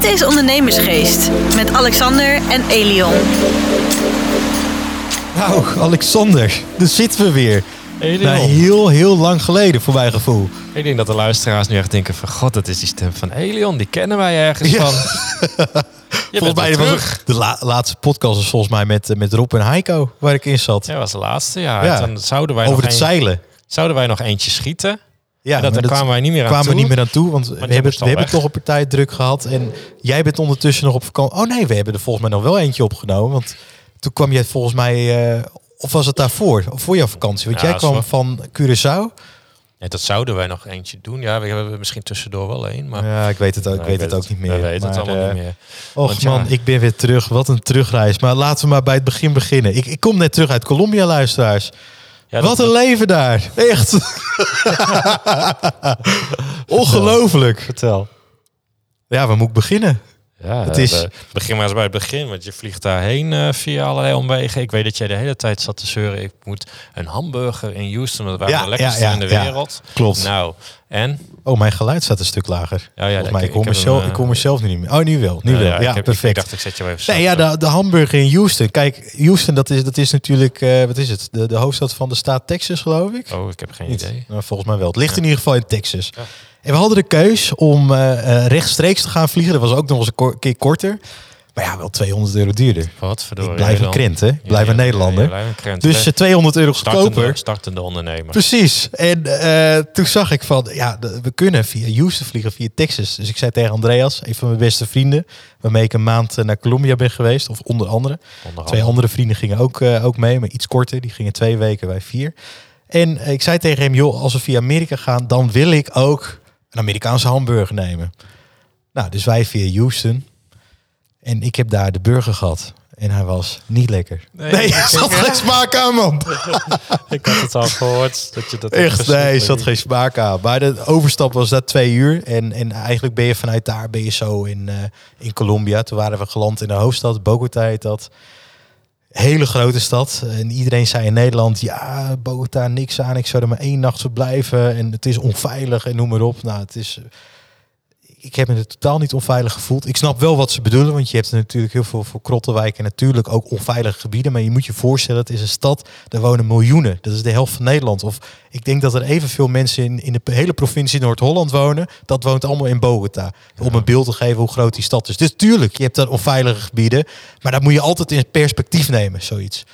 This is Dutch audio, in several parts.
Dit is Ondernemersgeest met Alexander en Elion. Nou, Alexander, daar zitten we weer. Elion. Nou, heel, heel lang geleden voor mijn gevoel. Ik denk dat de luisteraars nu echt denken van... God, dat is die stem van Elion. Die kennen wij ergens Ja. van. Je volgens mij was de la- laatste podcast was volgens mij met, met Rob en Heiko, waar ik in zat. Ja, was de laatste. Ja. Ja. Dan zouden wij, Over nog het een- zeilen. zouden wij nog eentje schieten. Ja, En dat, daar kwamen wij niet meer aan kwamen we toe. niet meer aan toe, want we hebben, we toch een partij druk gehad. En jij bent ondertussen nog op vakantie. Oh nee, we hebben er volgens mij nog wel eentje opgenomen. Want toen kwam jij volgens mij, eh, of was het daarvoor? Voor jouw vakantie? Want Ja, jij kwam van Curaçao. Ja, dat zouden wij nog eentje doen. Ja, we hebben misschien tussendoor wel één. Maar Ja, ik weet het ook, ik weet het ook niet meer. We weten het allemaal eh, niet meer. Och man, ik ben weer terug. Wat een terugreis. Maar laten we maar bij het begin beginnen. Ik, ik kom net terug uit Colombia, luisteraars. Ja, Wat dat- een leven daar. Echt. Ongelooflijk. Vertel. Ja, waar moet ik beginnen? Ja, Het is- begin maar eens bij het begin, want je vliegt daarheen eh, via allerlei omwegen. Ik weet dat jij de hele tijd zat te zeuren. Ik moet een hamburger in Houston, dat waren Ja, de lekkerste ja, ja, in de ja. wereld. Klopt. Nou, en? Oh, mijn geluid staat een stuk lager. Ja, ja, mij, ik, hoor mezelf, ik hoor eh, mezelf nu niet meer. Oh, nu wel. Nu wel. Ja, ik, heb, perfect. Ik dacht, ik zet je wel even Nee, ja, de, de hamburger in Houston. Kijk, Houston, dat is, dat is natuurlijk, eh, wat is het? De, de hoofdstad van de staat Texas, geloof ik. Oh, ik heb geen Niet? idee. Nou, volgens mij wel. Het ligt in ieder geval in Texas. En we hadden de keus om eh, eh, rechtstreeks te gaan vliegen. Dat was ook nog eens een ko- keer korter. Maar ja, wel 200 euro duurder. Wat verdorie. ik blijf een krent, hè? Ik blijf een ja, Nederlander. ja, een dus Eh, eh, 200 euro goedkoper. startende ondernemer. Precies. En toen zag ik van, ja, we kunnen via Houston vliegen, via Texas. Dus ik zei tegen Andreas, een van mijn beste vrienden, waarmee ik een maand naar Colombia ben geweest, of onder andere. Onder Twee andere vrienden gingen ook, ook mee, maar iets korter. Die gingen twee weken, wij vier. En ik zei tegen hem, joh, als we via Amerika gaan, dan wil ik ook een Amerikaanse hamburger nemen. Nou, dus wij via Houston. En ik heb daar de burger gehad. En hij was niet lekker. Nee, Nee, ik- er zat geen smaak aan, man. Ik had het al gehoord. Dat je dat Echt, nee, er zat geen smaak aan. Maar de overstap was dat twee uur. En, en eigenlijk ben je vanuit daar ben je zo in, eh, in Colombia. Toen waren we geland in de hoofdstad, Bogota heet dat. Hele grote stad. En iedereen zei in Nederland, ja, Bogota, niks aan. Ik zou er maar één nacht verblijven. En het is onveilig en noem maar op. Nou, het is... Ik heb me er totaal niet onveilig gevoeld. Ik snap wel wat ze bedoelen, want je hebt natuurlijk heel veel voor Krottenwijk en natuurlijk ook onveilige gebieden. Maar je moet je voorstellen, het is een stad, daar wonen miljoenen. Dat is de helft van Nederland. Of ik denk dat er evenveel mensen in, in de hele provincie Noord-Holland wonen. Dat woont allemaal in Bogota. Om een beeld te geven hoe groot die stad is. Dus tuurlijk, je hebt daar onveilige gebieden. Maar dat moet je altijd in perspectief nemen, zoiets.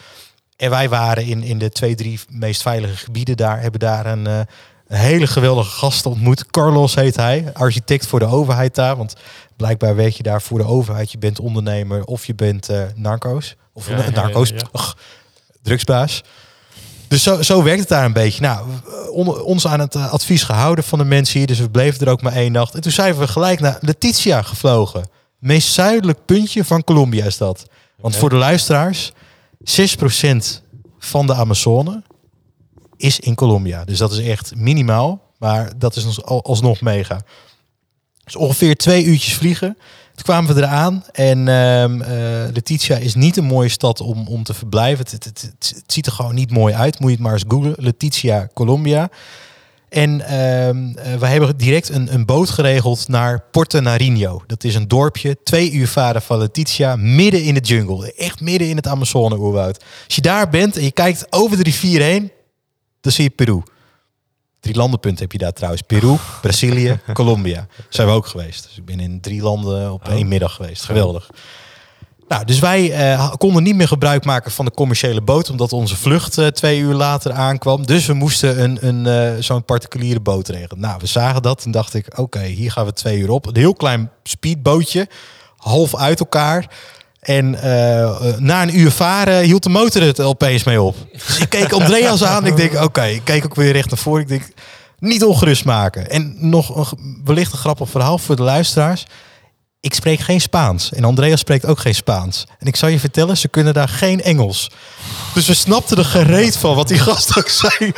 En wij waren in, in de twee, drie meest veilige gebieden daar. Hebben daar een, eh, een hele geweldige gast ontmoet. Carlos heet hij. Architect voor de overheid daar. Want blijkbaar werk je daar voor de overheid. Je bent ondernemer of je bent eh, narco's. Of Ja, eh, narco's. ja, ja. Ach, drugsbaas. Dus zo, zo werkt het daar een beetje. Nou, on- ons aan het eh, advies gehouden van de mensen hier. Dus we bleven er ook maar één nacht. En toen zijn we gelijk naar Letitia gevlogen. Meest zuidelijk puntje van Colombia is dat. Want voor de luisteraars, 6% van de Amazone is in Colombia. Dus dat is echt minimaal. Maar dat is alsnog mega. Dus ongeveer twee uurtjes vliegen. Toen kwamen we eraan. En ehm eh, Letitia is niet een mooie stad om, om te verblijven. Het, het- het ziet er gewoon niet mooi uit. Moet je het maar eens googlen. Letitia, Colombia. En ehm eh, we hebben direct een, een boot geregeld naar Porto Nariño. Dat is een dorpje, twee uur varen van Letitia, midden in de jungle. Echt midden in het Amazone-oerwoud. Als je daar bent en je kijkt over de rivier heen, dan zie je Peru. Drie landenpunten heb je daar trouwens. Peru, Brazilië, Colombia. Zijn we ook geweest. Dus ik ben in drie landen op Oh. één middag geweest. Geweldig. Nou, dus wij eh, konden niet meer gebruik maken van de commerciële boot, omdat onze vlucht eh, twee uur later aankwam. Dus we moesten een, een, eh, zo'n particuliere boot regelen. Nou, we zagen dat en dacht ik, oké, hier gaan we twee uur op. Een heel klein speedbootje, half uit elkaar. En eh, na een uur varen hield de motor het opeens mee op. Ik keek Andreas aan. Ik denk, oké, ik keek ook weer recht naar voren. Ik denk, niet ongerust maken. En nog een, wellicht een grappig verhaal voor de luisteraars. Ik spreek geen Spaans. En Andreas spreekt ook geen Spaans. En ik zal je vertellen, ze kunnen daar geen Engels. Dus we snapten er gereed van wat die gast zei.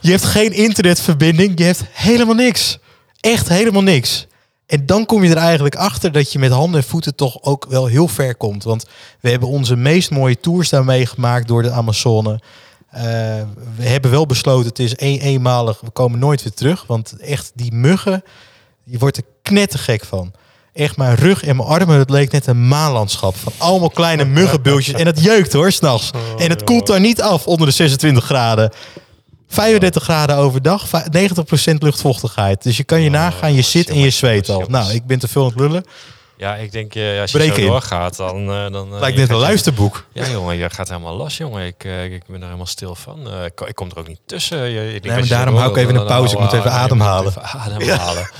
Je hebt geen internetverbinding. Je hebt helemaal niks. Echt helemaal niks. En dan kom je er eigenlijk achter dat je met handen en voeten toch ook wel heel ver komt. Want we hebben onze meest mooie tours daarmee gemaakt door de Amazone. Eh, we hebben wel besloten, het is een, eenmalig, we komen nooit weer terug. Want echt, die muggen, je wordt er knettergek van. Echt mijn rug en mijn armen, het leek net een maanlandschap. Van allemaal kleine muggenbultjes. En het jeukt hoor, s'nachts. en het koelt daar niet af onder de 26 graden. 35 graden overdag, va- 90% luchtvochtigheid. Dus je kan je Oh, nagaan, je zit en je zweet al. Nou, ik ben te veel aan het lullen. Ja, ik denk, eh, als je Breek zo in. doorgaat, dan... eh, dan eh, Lijkt je net een luisterboek. Ja, jongen, je gaat helemaal los, jongen. Ik, eh, ik ben er helemaal stil van. Eh, ik, ik kom er ook niet tussen. Je, ik maar je daarom hou ik even een pauze. Ik moet even ademhalen. Even ademhalen.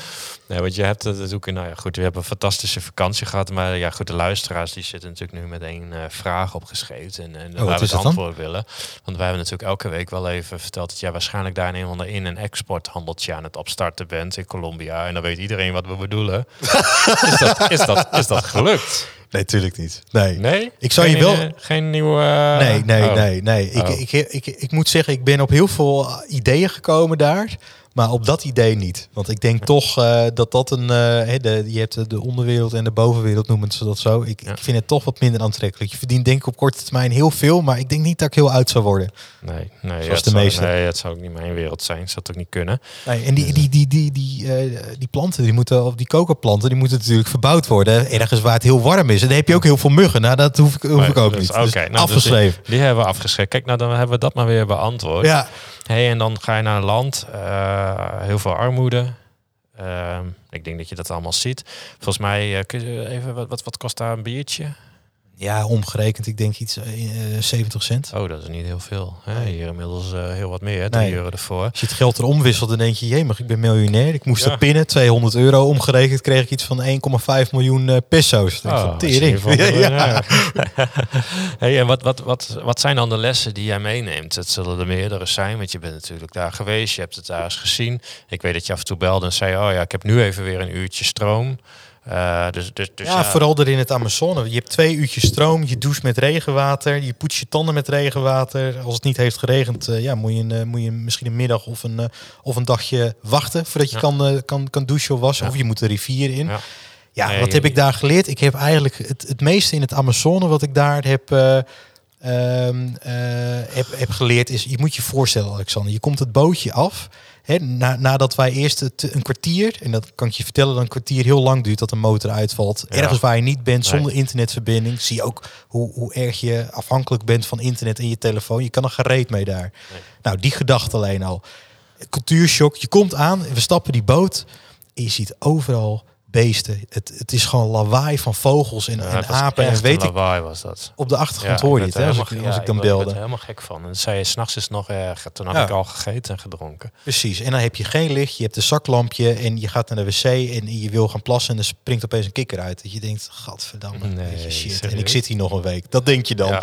Nee, want je hebt het natuurlijk, nou ja, goed, we hebben een fantastische vakantie gehad, maar ja, goed, de luisteraars die zitten natuurlijk nu met één eh, vraag opgeschreven en, en wat waar we is het dan? antwoord willen. Want wij hebben natuurlijk elke week wel even verteld dat jij waarschijnlijk daar een ander in- en exporthandeltje aan het opstarten bent in Colombia en dan weet iedereen wat we bedoelen. is, dat, is, dat, is dat gelukt? Nee, tuurlijk niet. Nee. Nee? Ik zou je wel- eh, geen nieuwe... eh, Nee, nee, oh. nee, nee. Ik, Oh. ik, ik, ik, moet zeggen, ik ben op heel veel ideeën gekomen daar. Maar op dat idee niet. Want ik denk toch eh, dat dat een... eh, de, je hebt de onderwereld en de bovenwereld, noemen ze dat zo. Ik, Ja. ik vind het toch wat minder aantrekkelijk. Je verdient denk ik op korte termijn heel veel. Maar ik denk niet dat ik heel uit zou worden. Nee, nee, Zoals de zou, meeste. Nee, het zou ook niet mijn wereld zijn. Zou het ook niet kunnen. Nee, en die, die, die, die, die, eh, die planten, die moeten, of die coca-planten, die moeten natuurlijk verbouwd worden. Ergens waar het heel warm is. En dan heb je ook heel veel muggen. Nou, dat hoef ik, hoef ik ook dus, niet. oké, Dus nou, dus afgeschreven. Die hebben we afgeschreven. Kijk, nou dan hebben we dat maar weer beantwoord. ja, Hey, en dan ga je naar een land, eh, heel veel armoede. Ehm, ik denk dat je dat allemaal ziet. Volgens mij, eh, even, wat, wat kost daar een biertje? Ja, omgerekend, ik denk iets eh, 70 cent. Oh, dat is niet heel veel. Hè? Hier inmiddels eh, heel wat meer, 3 Nee. euro ervoor. Als je het geld erom wisselt, dan denk je, maar ik ben miljonair. Ik moest Ja. er pinnen, 200 euro. Omgerekend kreeg ik iets van 1,5 miljoen eh, peso's. Oh, tering. ieder geval, Ja, eh, hey, en wat, wat, wat, wat zijn dan de lessen die jij meeneemt? Het zullen er meerdere zijn, want je bent natuurlijk daar geweest. Je hebt het daar eens gezien. Ik weet dat je af en toe belde en zei, oh ja, ik heb nu even weer een uurtje stroom. Eh, dus, dus, dus ja, vooral er in het Amazone. Je hebt twee uurtjes stroom, je doucht met regenwater, je poetst je tanden met regenwater. Als het niet heeft geregend, eh, ja, moet, je een, eh, moet je misschien een middag of een, of een dagje wachten voordat je Ja. kan, kan, kan douchen of wassen. Ja. Of je moet de rivier in. Ja. Nee, wat heb ik daar geleerd? Ik heb eigenlijk het, het meeste in het Amazone wat ik daar heb, eh, ehm, eh, heb, heb geleerd is, je moet je voorstellen Alexander, je komt het bootje af. Hè, na, nadat wij eerst het, een kwartier, en dat kan ik je vertellen, dat een kwartier heel lang duurt dat een motor uitvalt. Ja. Ergens waar je niet bent, Nee. zonder internetverbinding, zie je ook hoe, hoe erg je afhankelijk bent van internet en je telefoon. Je kan er gereed mee daar. Nee. Nou, die gedachte alleen al. Cultuurshock, je komt aan, we stappen die boot en je ziet overal beesten. Het, het is gewoon lawaai van vogels en, Ja, en apen en weet ik. was dat. Op de achtergrond Ja, hoor ik je het, hè, als ik, helemaal- als ja, ik dan werd belde. er helemaal gek van. En zei je, s'nachts is het nog erger. Toen had Ja. ik al gegeten en gedronken. Precies. En dan heb je geen licht, je hebt een zaklampje en je gaat naar de wc en je wil gaan plassen en er springt opeens een kikker uit. Dat je denkt, gadverdamme, Nee, shit. En ik serieus? zit hier nog een week. Dat denk je dan.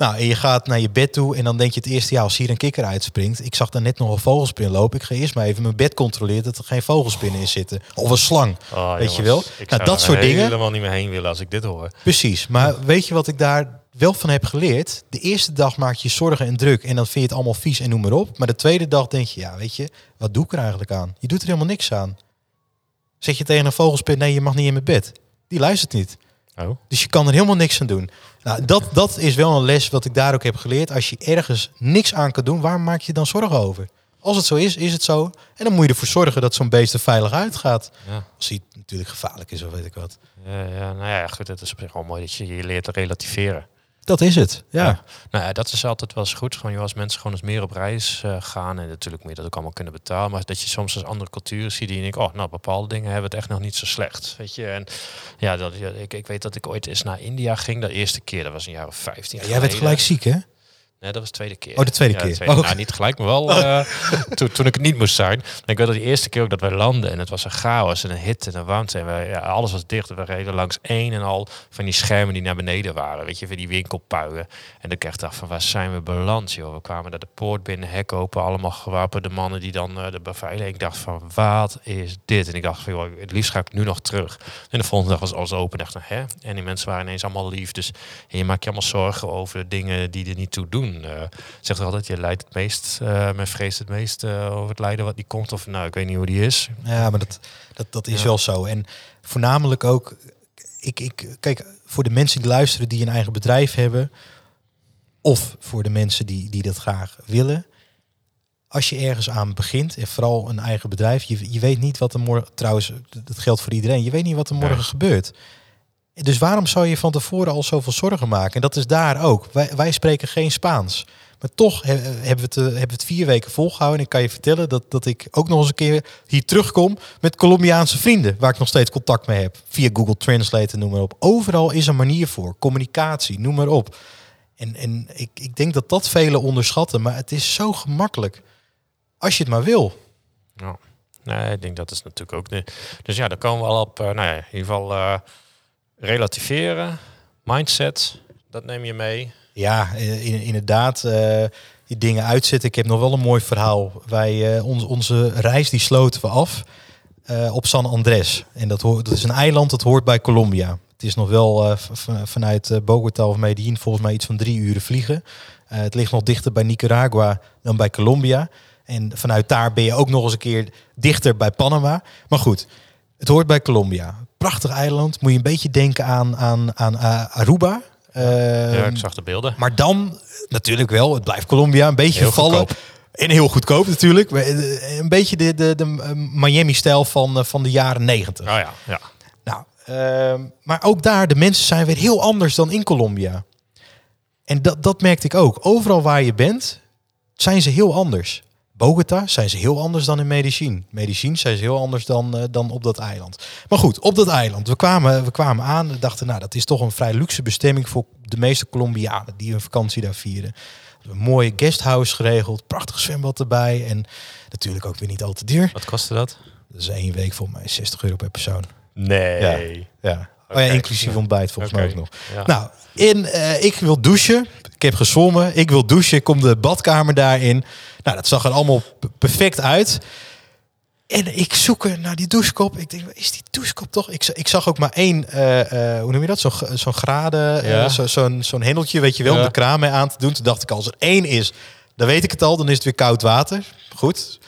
Nou, en je gaat naar je bed toe en dan denk je het eerste, ja, als hier een kikker uitspringt. Ik zag daar net nog een vogelspin lopen. Ik ga eerst maar even mijn bed controleren dat er geen vogelspinnen in zitten. Of een slang. Oh, Weet je wel? Ik Nou, dat soort dingen. helemaal niet meer heen willen als ik dit hoor. Precies. Maar weet je wat ik daar wel van heb geleerd? De eerste dag maak je je zorgen en druk en dan vind je het allemaal vies en noem maar op. Maar de tweede dag denk je, ja, weet je, wat doe ik er eigenlijk aan? Je doet er helemaal niks aan. Zeg je tegen een vogelspin, nee, je mag niet in mijn bed. Die luistert niet. Oh. Dus je kan er helemaal niks aan doen. Nou, dat, dat is wel een les wat ik daar ook heb geleerd. Als je ergens niks aan kan doen, waar maak je dan zorgen over? Als het zo is, is het zo. En dan moet je ervoor zorgen dat zo'n beest er veilig uitgaat. Ja. Als hij natuurlijk gevaarlijk is of weet ik wat. Ja, ja, nou ja, goed, het is op zich wel mooi dat je je leert te relativeren. Dat is het, ja. Nou ja, dat is altijd wel eens goed. Gewoon, joh, als mensen gewoon eens meer op reis eh, gaan. En natuurlijk je dat ook allemaal kunnen betalen. Maar dat je soms als andere culturen ziet die je denkt, oh, nou, bepaalde dingen hebben het echt nog niet zo slecht. Weet je, en ja, dat, ja, ik, ik weet dat ik ooit eens naar India ging. De eerste keer, dat was een jaar of 15. Ja, jij werd gelijk ziek, hè? Nee, dat was de tweede keer. Oh, de tweede Ja, keer. De Oh. Nou, niet gelijk, maar wel eh, toen, toen ik het niet moest zijn. En ik weet dat de eerste keer ook dat wij landden en het was een chaos en een hitte en een warmte. En wij, ja, alles was dicht. We reden langs één en al van die schermen die naar beneden waren. Weet je, van die winkelpuigen. En ik echt dacht van, waar zijn we beland, joh? We kwamen naar de poort binnen, hek open, allemaal gewapende mannen die dan eh, de beveiligen. Ik dacht van, wat is dit? En ik dacht van, joh, het liefst ga ik nu nog terug. En de volgende dag was alles open. Dacht, nou, hè? En die mensen waren ineens allemaal lief. Dus je maakt je allemaal zorgen over dingen die er niet toe doen. Eh, zegt er altijd, je lijdt het meest, eh men vreest het meest eh, over het lijden wat niet komt. Of nou, ik weet niet hoe die is. Ja, maar dat, dat, dat is Ja. wel zo. En voornamelijk ook, ik, ik, kijk, voor de mensen die luisteren die een eigen bedrijf hebben, of voor de mensen die, die dat graag willen. als je ergens aan begint, en vooral een eigen bedrijf, je, je weet niet wat er morgen, trouwens, dat geldt voor iedereen, je weet niet wat er morgen Nee. gebeurt. Dus waarom zou je van tevoren al zoveel zorgen maken? En dat is daar ook. Wij, wij spreken geen Spaans. Maar toch he- hebben we, het, eh, hebben we het vier weken volgehouden. En ik kan je vertellen dat, dat ik ook nog eens een keer hier terugkom met Colombiaanse vrienden. Waar ik nog steeds contact mee heb. Via Google Translate en noem maar op. Overal is een manier voor. Communicatie, noem maar op. En, en ik, ik denk dat dat velen onderschatten. Maar het is zo gemakkelijk. Als je het maar wil. Ja. Nee, ik denk dat is natuurlijk ook. Dus ja, daar komen we al op. eh, nou ja, in ieder geval eh, relativeren, mindset, dat neem je mee. Ja, eh, in, inderdaad. eh, die dingen uitzetten. Ik heb nog wel een mooi verhaal. Wij, eh, onze, reis die sloten we af op San Andres. En dat, hoort, dat is een eiland dat hoort bij Colombia. Het is nog wel vanuit Bogota of Medellin volgens mij iets van drie uren vliegen. Het ligt nog dichter bij Nicaragua dan bij Colombia. En vanuit daar ben je ook nog eens een keer dichter bij Panama. Maar goed, het hoort bij Colombia. Prachtig eiland. Moet je een beetje denken aan, aan, aan eh, Aruba. ja, Ehm, ik zag de beelden. maar dan natuurlijk wel, het blijft Colombia een beetje Heel vallen. goedkoop. En heel goedkoop natuurlijk. Eh, Een beetje de, de, de eh, Miami-stijl van, van de jaren negentig. Oh ja, ja. Nou, ehm, maar ook daar, de mensen zijn weer heel anders dan in Colombia. En dat, dat merkte ik ook. Overal waar je bent, zijn ze heel anders. Bogota zijn ze heel anders dan in Medellin. Medellin zijn ze heel anders dan, eh, dan op dat eiland. Maar goed, op dat eiland. We kwamen, we kwamen aan en dachten, nou, dat is toch een vrij luxe bestemming voor de meeste Colombianen die hun vakantie daar vieren. Een mooie guesthouse geregeld, prachtig zwembad erbij en natuurlijk ook weer niet al te duur. Wat kostte dat? Dat is één week voor mij 60 euro per persoon. Nee. Ja. Oh ja, inclusief ontbijt volgens mij ook nog. Ja. Nou, in, eh, ik wil douchen. Ik heb gezwommen. Ik wil douchen. Ik kom de badkamer daarin. Nou, dat zag er allemaal perfect uit. En ik zoek er naar die douchekop. Ik denk, is die douchekop toch? Ik, ik zag ook maar één, eh, eh, hoe noem je dat? Zo'n zo'n graden, Ja. zo- zo'n zo'n hendeltje, weet je wel, om de kraan mee aan te doen. Toen dacht ik, als er één is, dan weet ik het al. Dan is het weer koud water. Goed.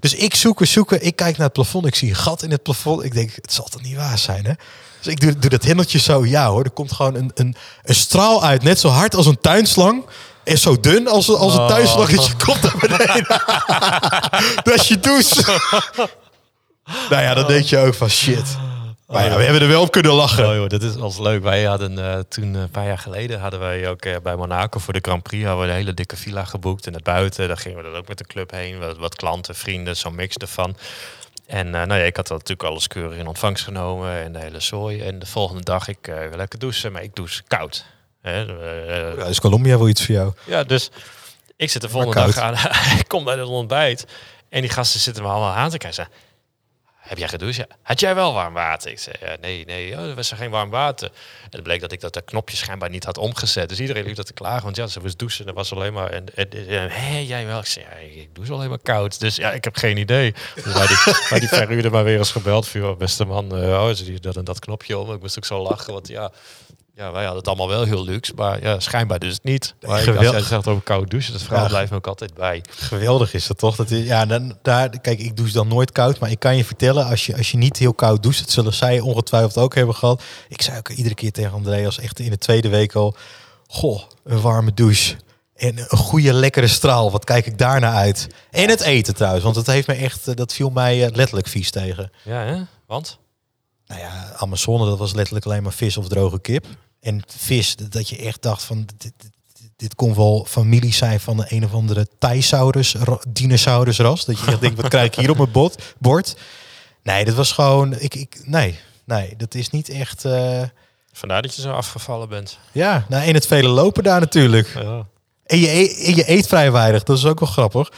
Dus ik zoeken, zoeken. Ik kijk naar het plafond. Ik zie een gat in het plafond. Ik denk, het zal toch niet waar zijn, hè? Dus ik doe, doe dat hendeltje zo. Ja hoor, er komt gewoon een, een, een straal uit. Net zo hard als een tuinslang. En zo dun als, als een Oh. tuinslang. Dat je komt naar beneden. dat is je douche. nou ja, dan denk je ook van shit. Maar ja, we hebben er wel op kunnen lachen. Oh joh, dat is ons leuk. Wij hadden eh, toen eh, een paar jaar geleden hadden wij ook eh, bij Monaco voor de Grand Prix hadden we een hele dikke villa geboekt en het buiten. Daar gingen we dan ook met de club heen, wat, wat klanten, vrienden, zo'n mix ervan. En nou ja, ik had dat natuurlijk alles keurig in ontvangst genomen en de hele zooi. En de volgende dag ik wil lekker douchen, maar ik douche koud. Hè, Ja, is Colombia wel iets voor jou? ja, dus ik zit de volgende dag aan. ik kom bij het ontbijt. En die gasten zitten me allemaal aan te kijken. Heb jij gedoucht? Had jij wel warm water? Ik zei, ja, nee, nee, oh, er was er geen warm water. En het bleek dat ik dat, dat knopje schijnbaar niet had omgezet. Dus iedereen liep dat te klagen. Want ja, ze was douchen. Dat was alleen maar... En, en, hé, jij wel? Ik zei, ja, ik douche alleen maar koud. Dus ja, ik heb geen idee. Dus die, verhuurder maar weer eens gebeld. Voor, joh, beste man, eh, oh, dat en dat knopje om. Ik moest ook zo lachen. Want ja, ja, wij hadden het allemaal wel heel luxe. Maar ja, schijnbaar dus niet. Maar als geweldig. jij zegt over koud douchen, dat verhaal Ja. blijft me ook altijd bij. Geweldig is dat toch? Dat is, ja, dan, daar, kijk, ik douche dan nooit koud. Maar ik kan je vertellen, als je, als je niet heel koud doucht, dat zullen zij ongetwijfeld ook hebben gehad. Ik zei ook iedere keer tegen Andreas, echt in de tweede week al, goh, een warme douche. En een goede, lekkere straal. Wat kijk ik daarna uit? En het eten trouwens, want dat heeft me echt, eh, dat viel mij eh, letterlijk vies tegen. Ja, hè? Want? Nou ja, Amazone, dat was letterlijk alleen maar vis of droge kip. En vis, dat je echt dacht van, dit, dit, dit kon wel familie zijn van de een of andere Thaisaurus, ra- dinosaurusras. Dat je echt denkt, wat krijg ik hier op mijn bord? bord? Nee, dat was gewoon, ik, ik, nee, nee, dat is niet echt, eh, Vandaar dat je zo afgevallen bent. ja, nou, in het vele lopen daar natuurlijk. Ja. En je, eet, en je eet vrij weinig, dat is ook wel grappig.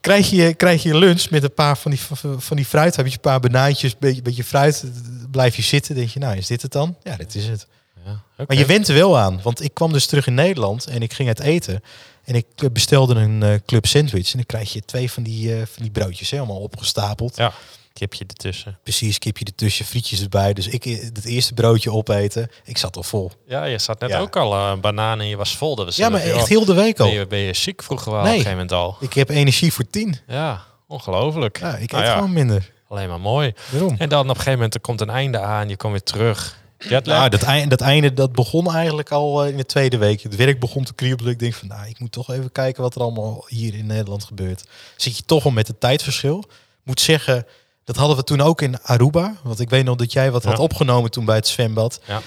Krijg je, krijg je lunch met een paar van die, van die fruit, heb je een paar banaantjes, een beetje, beetje fruit, blijf je zitten, denk je, nou, is dit het dan? Ja, dit is het. Ja. Maar je went er wel aan, want ik kwam dus terug in Nederland en ik ging uit eten. En ik eh, bestelde een eh, club sandwich en dan krijg je twee van die, eh, van die broodjes helemaal opgestapeld. Ja, kipje ertussen. Precies, kipje ertussen, frietjes erbij. Dus ik het eerste broodje opeten, ik zat al vol. Ja, je zat net Ja. ook al een banaan en je was vol. Dat was Ja, maar echt heel de week ben al. je, ben je ziek vroeger wel Nee. op een gegeven moment al. Ik heb energie voor tien. Ja, ongelooflijk. Ja, ik eet Nou ja, gewoon minder. Alleen maar mooi. Waarom? En dan op een gegeven moment er komt een einde aan. Je komt weer terug. Jetlag? Nou, dat, einde, dat einde dat begon eigenlijk al eh, in de tweede week. Het werk begon te kriebelen. Ik denk van, nou, ik moet toch even kijken wat er allemaal hier in Nederland gebeurt. Zit je toch al met het tijdverschil. Moet zeggen, dat hadden we toen ook in Aruba. Want ik weet nog dat jij wat Ja. had opgenomen toen bij het zwembad. Ja.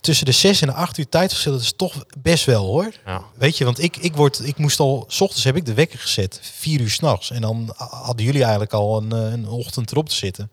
Tussen de zes en de acht uur tijdverschil, dat is toch best wel hoor. Ja. Weet je, want ik, ik, word, ik moest al, s ochtends heb ik de wekker gezet, vier uur s'nachts. En dan hadden jullie eigenlijk al een, eh, een ochtend erop te zitten.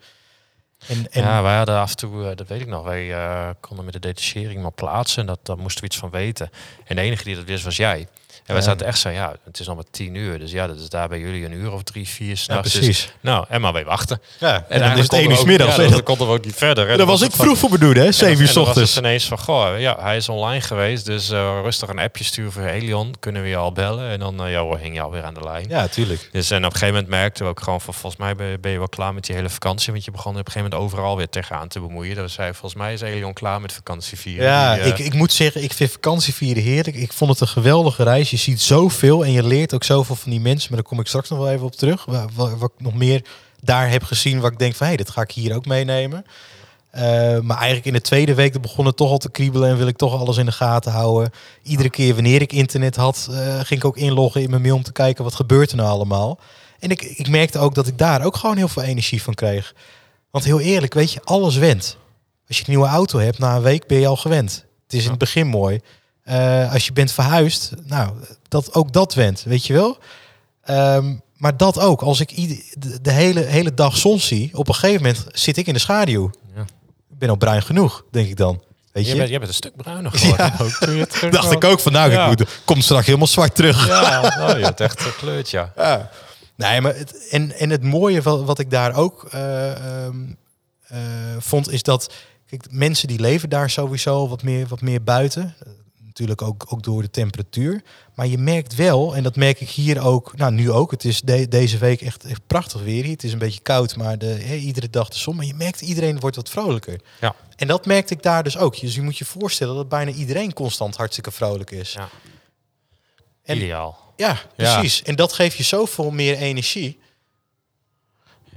En, ja, wij hadden af en toe, eh, dat weet ik nog, wij eh, konden met de detachering maar plaatsen. En dat, daar moesten we iets van weten. En de enige die dat wist was jij. En wij Ja. zaten echt zo, ja, het is al maar tien uur. Dus ja, dat is daar bij jullie een uur of drie, vier ja, s'nachts. Dus- nou, en maar wij wachten. Ja, en, dan is het één konden uur we middags. Ja, En dan, dat- konden we ook niet verder. hè. Daar was het ik van- vroeg voor bedoeld, hè? En Zeven uur en s dan was ochtends. het ineens van, goh, ja, hij is online geweest. Dus eh, rustig een appje sturen voor Helion. Kunnen we je al bellen? En dan, eh, ja hoor, hing je alweer aan de lijn. Ja, tuurlijk. Dus en op een gegeven moment merkten we ook gewoon van, volgens mij ben je, ben je wel klaar met die hele vakantie. Want je begon op een gegeven moment overal weer tegenaan te bemoeien. Dus zei, volgens mij is Helion klaar met vakantie vieren. Ja, Die, eh, ik, ik moet zeggen, ik vind vakantie vieren heerlijk. Ik vond het een geweldige reis. Je ziet zoveel en je leert ook zoveel van die mensen. Maar daar kom ik straks nog wel even op terug. Wat ik nog meer daar heb gezien, waar ik denk van, hé, dit ga ik hier ook meenemen. Eh, maar eigenlijk in de tweede week begon het toch al te kriebelen en wil ik toch alles in de gaten houden. Iedere keer wanneer ik internet had, eh, ging ik ook inloggen in mijn mail om te kijken wat gebeurt er nou allemaal. En ik, ik merkte ook dat ik daar ook gewoon heel veel energie van kreeg. Want heel eerlijk, weet je, alles went. Als je een nieuwe auto hebt, na een week ben je al gewend. Het is in het begin mooi. Eh, als je bent verhuisd, nou, dat, ook dat went, weet je wel. Ehm, maar dat ook, als ik de, de hele, hele dag zon zie, op een gegeven moment zit ik in de schaduw. Ja. Ik ben al bruin genoeg, denk ik dan. Weet je? je, bent, een stuk bruiner geworden. Ja. ook, toen je terug Dacht ik ook van, nou, Ja. ik moet, komt straks helemaal zwart terug. Ja, nou, je hebt echt gekleurd, ja. Ja. Nee, maar het, en, en het mooie wat, wat ik daar ook eh, ehm, eh, vond, is dat kijk, mensen die leven daar sowieso wat meer, wat meer buiten. Natuurlijk ook, ook door de temperatuur. Maar je merkt wel, en dat merk ik hier ook, nou nu ook. Het is de- deze week echt, echt prachtig weer hier. Het is een beetje koud, maar de, iedere dag de zon. Maar je merkt, iedereen wordt wat vrolijker. Ja. En dat merkte ik daar dus ook. Dus je moet je voorstellen dat bijna iedereen constant hartstikke vrolijk is. Ja. En- Ideaal. Ja, Ja. precies. En dat geeft je zoveel meer energie.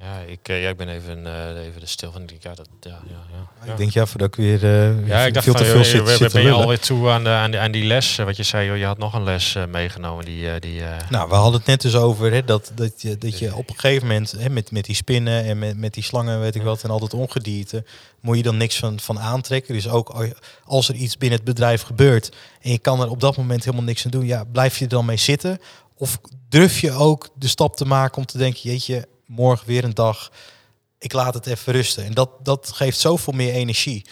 Ja, ik, eh, ja, ik ben even, eh, even de stil van. Ik denk, Ja, dat, ja, ja, ja. Ik denk ja, voordat ik weer eh, Ja, ik dacht veel van, te veel joh, zit, ben je alweer toe aan, de, aan, die, aan die les? Wat je zei, joh, je had nog een les meegenomen. Die, die, Nou, we hadden het net dus over hè, dat, dat, je, dat je op een gegeven moment hè, met, met die spinnen en met, met die slangen, weet ik wat, en altijd ongedierte, moet je dan niks van, van aantrekken. Dus ook als er iets binnen het bedrijf gebeurt en je kan er op dat moment helemaal niks aan doen, ja, blijf je er dan mee zitten? Of durf je ook de stap te maken om te denken, jeetje, morgen weer een dag, ik laat het even rusten. En dat, dat geeft zoveel meer energie.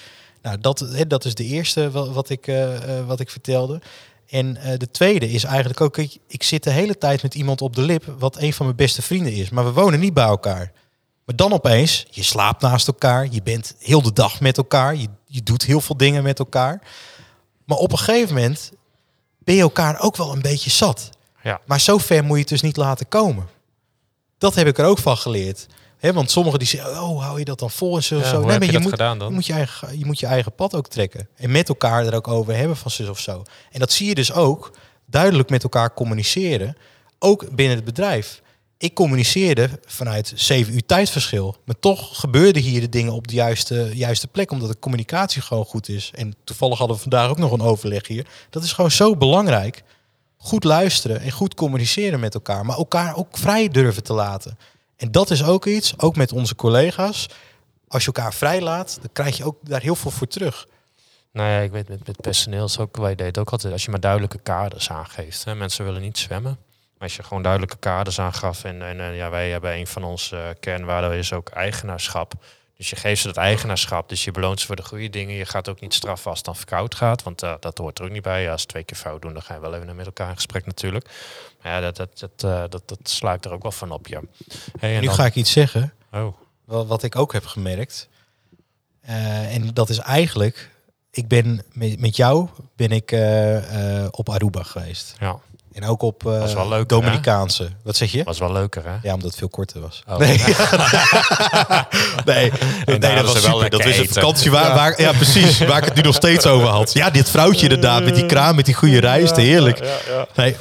Nou, dat, hè, dat is de eerste wa- wat ik, eh, eh, wat ik vertelde. En eh, de tweede is eigenlijk ook, ik, ik zit de hele tijd met iemand op de lip, wat een van mijn beste vrienden is. Maar we wonen niet bij elkaar. Maar dan opeens, je slaapt naast elkaar, je bent heel de dag met elkaar, je, je doet heel veel dingen met elkaar. Maar op een gegeven moment ben je elkaar ook wel een beetje zat. Ja. Maar zo ver moet je het dus niet laten komen. Dat heb ik er ook van geleerd. Hè, want sommigen die zeggen, oh, hou je dat dan vol en zo. ja, zo. Nee, heb maar je dat moet, gedaan je dan? moet je, eigen, je moet je eigen pad ook trekken. En met elkaar er ook over hebben van zus of zo. En dat zie je dus ook duidelijk met elkaar communiceren. Ook binnen het bedrijf. Ik communiceerde vanuit zeven uur tijdverschil. Maar toch gebeurden hier de dingen op de juiste, juiste plek. Omdat de communicatie gewoon goed is. En toevallig hadden we vandaag ook nog een overleg hier. Dat is gewoon zo belangrijk. Goed luisteren en goed communiceren met elkaar. Maar elkaar ook vrij durven te laten. En dat is ook iets, ook met onze collega's. Als je elkaar vrij laat, dan krijg je ook daar heel veel voor terug. Nou ja, ik weet met, met personeel is ook, wij deden ook altijd, als je maar duidelijke kaders aangeeft. Hè. Mensen willen niet zwemmen. Maar als je gewoon duidelijke kaders aangaf en, en ja, wij hebben een van onze eh, kernwaarden is ook eigenaarschap. Dus je geeft ze dat eigenaarschap, dus je beloont ze voor de goede dingen. Je gaat ook niet straffen als het dan fout gaat, want eh, dat hoort er ook niet bij. Ja, als ze twee keer fout doen, dan ga je wel even met elkaar in gesprek natuurlijk. Maar ja, dat, dat, dat, eh, dat, dat sluit er ook wel van op, ja. Hey, en nu dan- ga ik iets zeggen, Oh, wat, wat ik ook heb gemerkt. Eh, en dat is eigenlijk, ik ben met, met jou ben ik op Aruba geweest. ja, En ook op eh, Was wel Dominicaanse. Wat zeg je? was wel leuker, hè? Ja, omdat het veel korter was. Oh. Nee, nee, nee, daar dat was wel super. Dat was een vakantie waar, waar, ja precies, waar ik het nu nog steeds over had. Ja, dit vrouwtje inderdaad, met die kraan, met die goede rijst, heerlijk. Ja, ja. Nee,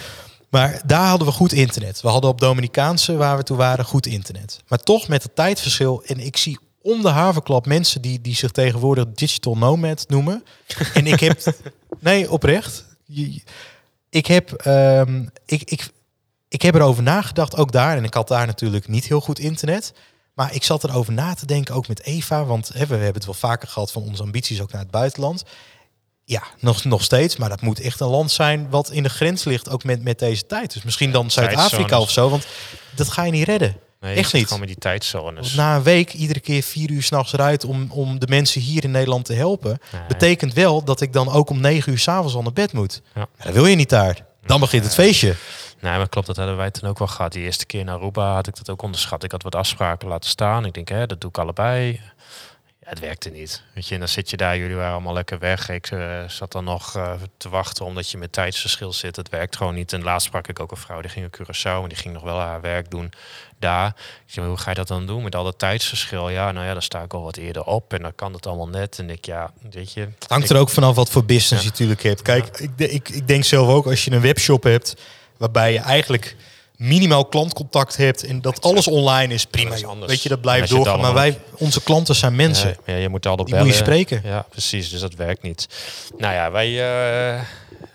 maar daar hadden we goed internet. We hadden op Dominicaanse, waar we toen waren, goed internet. Maar toch met het tijdverschil. En ik zie om de havenklap mensen die, die zich tegenwoordig digital nomad noemen. en ik heb, nee, oprecht. Je- Ik heb, ehm, ik, ik, ik heb erover nagedacht, ook daar. En ik had daar natuurlijk niet heel goed internet. Maar ik zat erover na te denken, ook met Eva. Want hè, we hebben het wel vaker gehad van onze ambities ook naar het buitenland. Ja, nog, nog steeds. Maar dat moet echt een land zijn wat in de grens ligt, ook met, met deze tijd. Dus misschien dan Zuid-Afrika of zo. Want dat ga je niet redden. Nee, Echt niet. Gewoon met die tijdzones. Na een week iedere keer vier uur s'nachts eruit om, om de mensen hier in Nederland te helpen. Nee. Betekent wel dat ik dan ook om negen uur s'avonds al naar bed moet. Ja. Ja, dat wil je niet daar. Dan begint het feestje. Nee, maar klopt, dat hadden wij toen ook wel gehad. Die eerste keer naar Aruba had ik dat ook onderschat. Ik had wat afspraken laten staan. Ik denk, hè, dat doe ik allebei. Ja, het werkte niet. Weet je, en dan zit je daar, jullie waren allemaal lekker weg. Ik eh, zat dan nog eh, te wachten omdat je met tijdsverschil zit. Het werkt gewoon niet. En laatst sprak ik ook een vrouw, die ging naar Curaçao en die ging nog wel haar werk doen daar. Ik zei, hoe ga je dat dan doen met al dat tijdsverschil? Ja, nou ja, dan sta ik al wat eerder op en dan kan het allemaal net. En ik, ja, weet je. Het hangt ik- er ook vanaf wat voor business Ja. je natuurlijk hebt. Kijk, ik, ik, ik denk zelf ook als je een webshop hebt waarbij je eigenlijk minimaal klantcontact hebt en dat alles online is, prima. Is anders. Weet je, dat blijft doorgaan. Maar wij, onze klanten zijn mensen. Ja, ja, je moet altijd Die moet je bellen. spreken. Ja, precies. Dus dat werkt niet. Nou ja, wij, eh,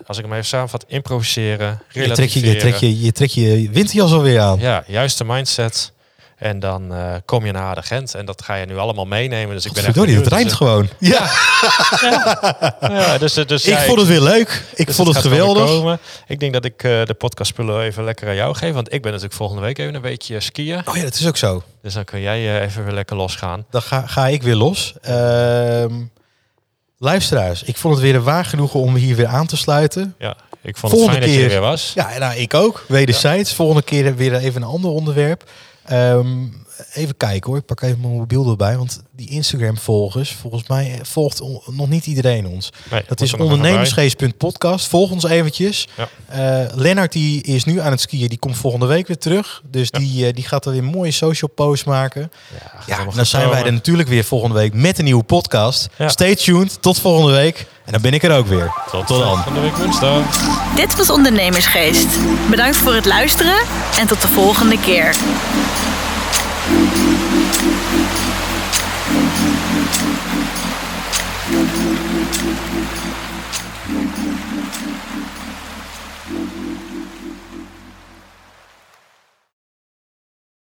als ik hem even samenvat, improviseren, Je trekt je, je, relativeren. trekt je, je trekt je winterjas alweer aan. Ja, juiste mindset. En dan eh, kom je naar de Gent. En dat ga je nu allemaal meenemen. Dus ik ben Verdorie, het benieuwd. rijmt gewoon. Ja, Ja, dus, dus, ik ja, vond het weer leuk. Ik dus vond het geweldig. Ik denk dat ik eh, de podcastspullen even lekker aan jou geef. Want ik ben natuurlijk volgende week even een beetje skiën. Oh ja, dat is ook zo. Dus dan kun jij eh, even weer lekker losgaan. Dan ga, ga ik weer los. Ehm, luisteraars, ik vond het weer een waar genoegen om hier weer aan te sluiten. Ja, ik vond Volgende het fijn dat je er keer- weer was. Ja, nou, ik ook. Wederzijds. Volgende keer weer even een ander onderwerp. Ehm, even kijken hoor. Ik pak even mijn mobiel erbij. Want die Instagram-volgers, volgens mij eh, volgt nog niet iedereen ons. Nee, Dat is er ondernemersgeest.podcast. Volg ons eventjes. Ja. Eh, Lennart die is nu aan het skiën. Die komt volgende week weer terug. Dus Ja. die, eh, die gaat er weer een mooie social post maken. Ja, dan zijn wij er natuurlijk weer volgende week met een nieuwe podcast. Stay tuned. Tot volgende week. En dan ben ik er ook weer. Tot, Tot dan. volgende week woensdag. Dit was Ondernemersgeest. Bedankt voor het luisteren en tot de volgende keer.